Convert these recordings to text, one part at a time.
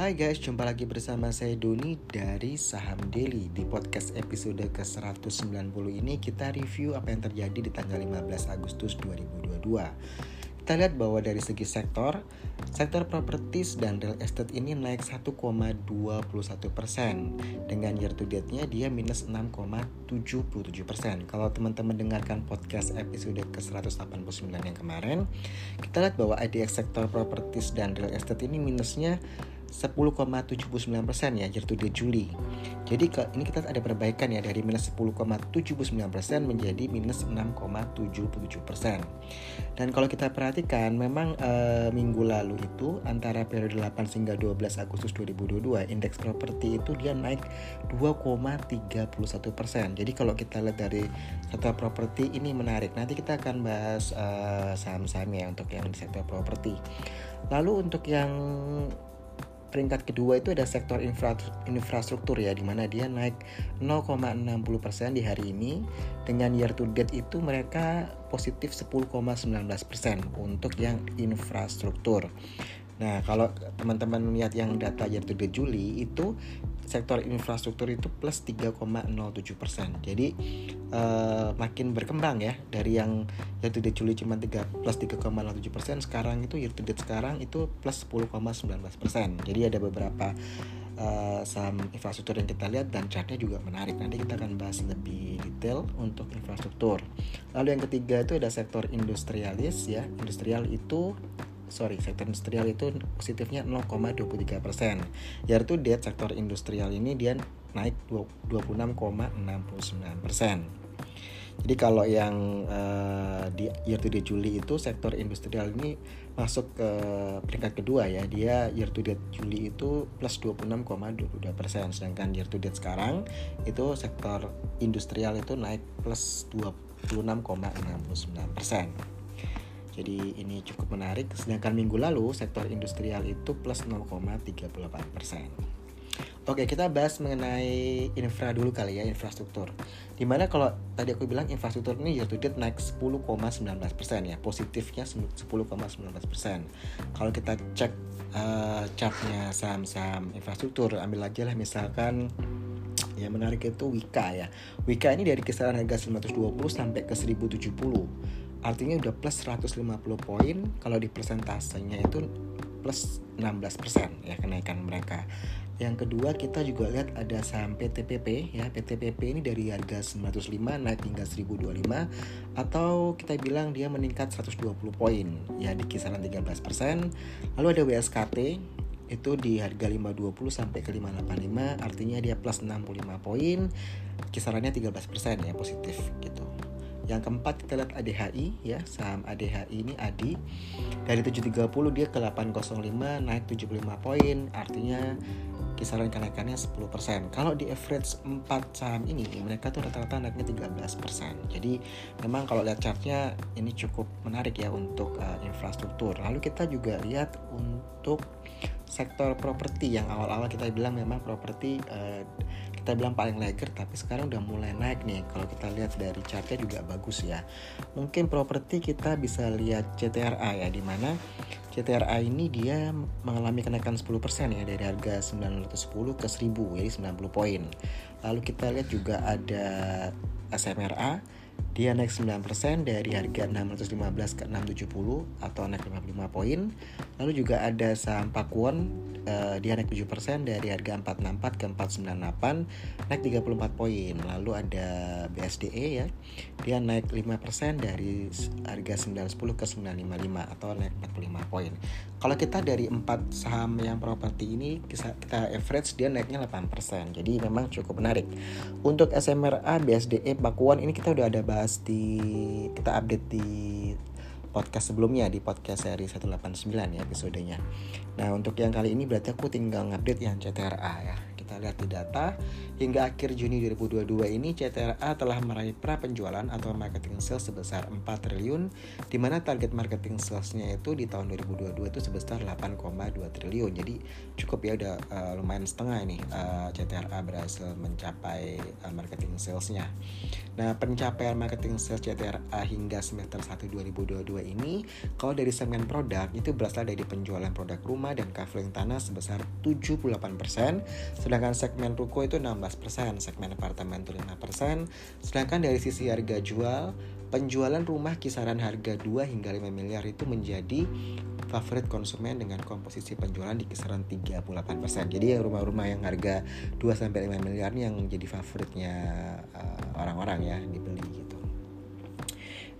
Hai guys, jumpa lagi bersama saya Doni dari Saham Daily Di podcast episode ke-190 ini kita review apa yang terjadi di tanggal 15 Agustus 2022 kita lihat bahwa dari segi sektor, sektor properties dan real estate ini naik 1,21 persen. Dengan year to date-nya dia minus 6,77 persen. Kalau teman-teman dengarkan podcast episode ke-189 yang kemarin, kita lihat bahwa IDX sektor properties dan real estate ini minusnya 10,79% ya year to date Juli. Jadi ini kita ada perbaikan ya dari minus 10,79% menjadi minus 6,77%. Dan kalau kita perhatikan memang e, minggu lalu itu antara periode 8 hingga 12 Agustus 2022 indeks properti itu dia naik 2,31%. Jadi kalau kita lihat dari sektor properti ini menarik. Nanti kita akan bahas uh, saham-saham ya untuk yang di sektor properti. Lalu untuk yang peringkat kedua itu ada sektor infra, infrastruktur ya di mana dia naik 0,60% di hari ini dengan year to date itu mereka positif 10,19% untuk yang infrastruktur. Nah, kalau teman-teman lihat yang data year to date Juli itu sektor infrastruktur itu plus 3,07 persen. Jadi uh, makin berkembang ya dari yang year to date Juli cuma 3 plus 3,07 persen, sekarang itu year to date sekarang itu plus 10,19 persen. Jadi ada beberapa uh, saham infrastruktur yang kita lihat dan chartnya juga menarik. Nanti kita akan bahas lebih detail untuk infrastruktur. Lalu yang ketiga itu ada sektor industrialis ya. Industrial itu sorry sektor industrial itu positifnya 0,23 persen. To date sektor industrial ini dia naik 26,69 persen. Jadi kalau yang uh, di year to date Juli itu sektor industrial ini masuk ke peringkat kedua ya. Dia year to date Juli itu plus 26,22 persen. Sedangkan year to date sekarang itu sektor industrial itu naik plus 26,69 persen. Jadi ini cukup menarik. Sedangkan minggu lalu sektor industrial itu plus 0,38 persen. Oke, kita bahas mengenai infra dulu kali ya, infrastruktur. Di mana kalau tadi aku bilang infrastruktur ini year to date naik 10,19% ya, positifnya 10,19%. Kalau kita cek uh, chartnya saham-saham infrastruktur, ambil aja lah misalkan yang menarik itu Wika ya. Wika ini dari kisaran harga 920 sampai ke 1070 artinya udah plus 150 poin kalau di persentasenya itu plus 16% ya kenaikan mereka. Yang kedua kita juga lihat ada saham PTPP ya. PTPP ini dari harga 905 naik hingga 1025 atau kita bilang dia meningkat 120 poin ya di kisaran 13%. Lalu ada WSKT itu di harga 520 sampai ke 585 artinya dia plus 65 poin kisarannya 13% ya positif gitu. Yang keempat kita lihat ADHI ya, saham ADHI ini ADI dari 730 dia ke 805 naik 75 poin, artinya kisaran kenaikannya 10%. Kalau di average 4 saham ini mereka tuh rata-rata naiknya 13%. Jadi memang kalau lihat chartnya ini cukup menarik ya untuk uh, infrastruktur. Lalu kita juga lihat untuk sektor properti yang awal-awal kita bilang memang properti uh, kita bilang paling lager tapi sekarang udah mulai naik nih. Kalau kita lihat dari chartnya juga bagus ya. Mungkin properti kita bisa lihat CTRA ya di mana CTRA ini dia mengalami kenaikan 10% ya dari harga 910 ke 1000 jadi 90 poin. Lalu kita lihat juga ada SMRA dia naik 9% dari harga 615 ke 670 atau naik 55 poin. Lalu juga ada saham Pakuwon uh, dia naik 7% dari harga 464 ke 498 naik 34 poin. Lalu ada BSDE ya. Dia naik 5% dari harga 910 ke 955 atau naik 45 poin. Kalau kita dari empat saham yang properti ini kita, kita average dia naiknya 8%. Jadi memang cukup menarik. Untuk SMRA, BSDE, Pakuwon ini kita udah ada bahas di kita update di podcast sebelumnya di podcast seri 189 ya episodenya. Nah untuk yang kali ini berarti aku tinggal ngupdate yang CTRA ya. Kita lihat di data hingga akhir Juni 2022 ini CTRA telah meraih pra penjualan atau marketing sales sebesar 4 triliun di mana target marketing salesnya itu di tahun 2022 itu sebesar 8,2 triliun. Jadi cukup ya udah uh, lumayan setengah ini uh, eh, CTRA berhasil mencapai uh, marketing salesnya. Nah, pencapaian marketing sales CTRA hingga semester 1 2022 ini kalau dari segmen produk itu berasal dari penjualan produk rumah dan kafling tanah sebesar 78%, sedangkan segmen ruko itu 16%, segmen apartemen itu 5%, sedangkan dari sisi harga jual penjualan rumah kisaran harga 2 hingga 5 miliar itu menjadi favorit konsumen dengan komposisi penjualan di kisaran 38%. Jadi rumah-rumah yang harga 2 sampai 5 miliar ini yang jadi favoritnya eh, orang-orang uh, ya dibeli gitu.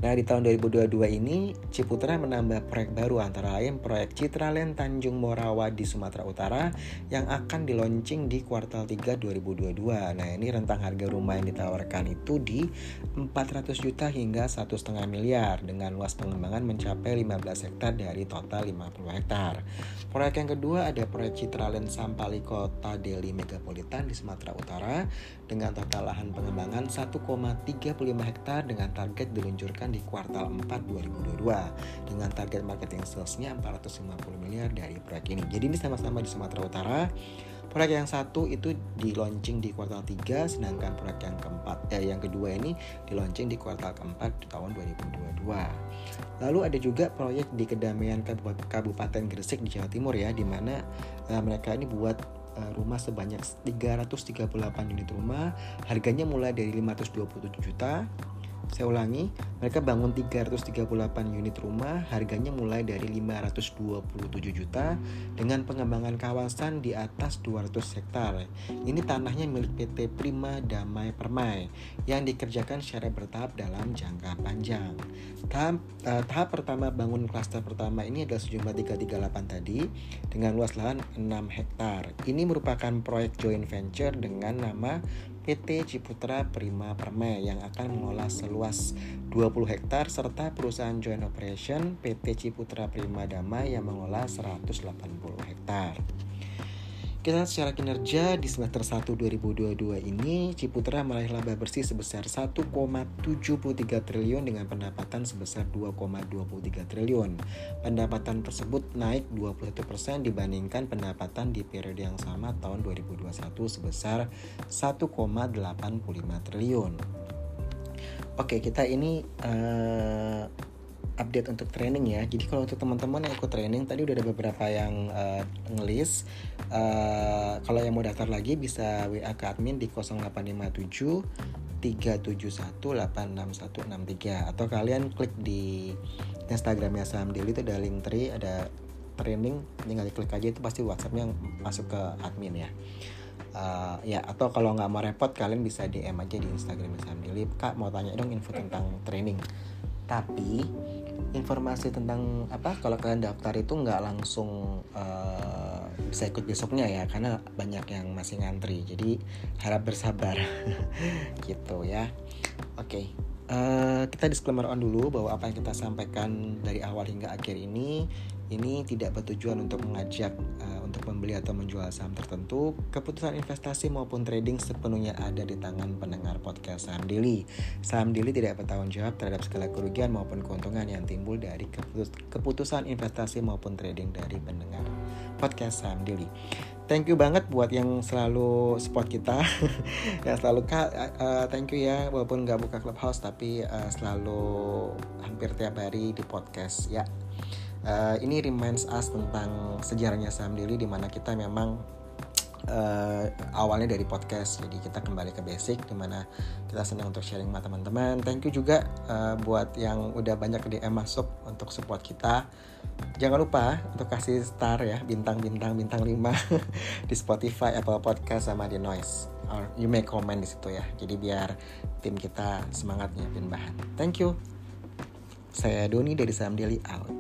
Nah, di tahun 2022 ini, Ciputra menambah proyek baru antara lain proyek Citraland Tanjung Morawa di Sumatera Utara yang akan di launching di kuartal 3 2022. Nah, ini rentang harga rumah yang ditawarkan itu di 400 juta hingga 1,5 miliar dengan luas pengembangan mencapai 15 hektar dari total 50 hektar. Proyek yang kedua ada proyek Citraland Sampali Kota Deli Megapolitan di Sumatera Utara dengan total lahan pengembangan 1,35 hektar dengan target diluncurkan di kuartal 4 2022 dengan target marketing salesnya 450 miliar dari proyek ini. Jadi ini sama-sama di Sumatera Utara. Proyek yang satu itu di launching di kuartal 3 sedangkan proyek yang keempat eh, yang kedua ini di launching di kuartal keempat di tahun 2022. Lalu ada juga proyek di Kedamaian Kabupaten Gresik di Jawa Timur ya di mana eh, mereka ini buat eh, rumah sebanyak 338 unit rumah harganya mulai dari 527 juta saya ulangi, mereka bangun 338 unit rumah, harganya mulai dari 527 juta dengan pengembangan kawasan di atas 200 hektar. Ini tanahnya milik PT Prima Damai Permai yang dikerjakan secara bertahap dalam jangka panjang. Tahap, uh, tahap pertama bangun klaster pertama ini adalah sejumlah 338 tadi dengan luas lahan 6 hektar. Ini merupakan proyek joint venture dengan nama PT Ciputra Prima Permai yang akan mengelola seluas 20 hektar serta perusahaan joint operation PT Ciputra Prima Damai yang mengelola 180 hektar. Kita secara kinerja di semester 1 2022 ini Ciputra meraih laba bersih sebesar 1,73 triliun dengan pendapatan sebesar 2,23 triliun. Pendapatan tersebut naik 21% dibandingkan pendapatan di periode yang sama tahun 2021 sebesar 1,85 triliun. Oke, kita ini uh, update untuk training ya. Jadi kalau untuk teman-teman yang ikut training tadi udah ada beberapa yang uh, ngelis. Uh, kalau yang mau daftar lagi bisa WA ke admin di 0857 371 atau kalian klik di Instagramnya Saham Daily itu ada link tree ada training tinggal klik aja itu pasti WhatsAppnya masuk ke admin ya uh, ya atau kalau nggak mau repot kalian bisa DM aja di Instagram Saham Daily kak mau tanya dong info tentang training tapi informasi tentang apa kalau kalian daftar itu nggak langsung uh, bisa ikut besoknya ya karena banyak yang masih ngantri jadi harap bersabar gitu ya oke okay. uh, eh, kita disclaimer on dulu bahwa apa yang kita sampaikan dari awal hingga akhir ini ini tidak bertujuan untuk mengajak uh, untuk membeli atau menjual saham tertentu. Keputusan investasi maupun trading sepenuhnya ada di tangan pendengar podcast Saham Daily. Saham Daily tidak bertanggung jawab terhadap segala kerugian maupun keuntungan yang timbul dari keputusan investasi maupun trading dari pendengar podcast Saham Daily. Thank you banget buat yang selalu support kita, yang selalu uh, thank you ya, walaupun nggak buka clubhouse tapi uh, selalu hampir tiap hari di podcast ya uh, ini reminds us tentang sejarahnya saham daily di mana kita memang uh, awalnya dari podcast. Jadi kita kembali ke basic di mana kita senang untuk sharing sama teman-teman. Thank you juga uh, buat yang udah banyak DM masuk untuk support kita. Jangan lupa untuk kasih star ya bintang bintang bintang 5 di Spotify Apple Podcast sama di Noise. Or you may comment di situ ya. Jadi biar tim kita semangat nyiapin bahan. Thank you. Saya Doni dari Saham Daily out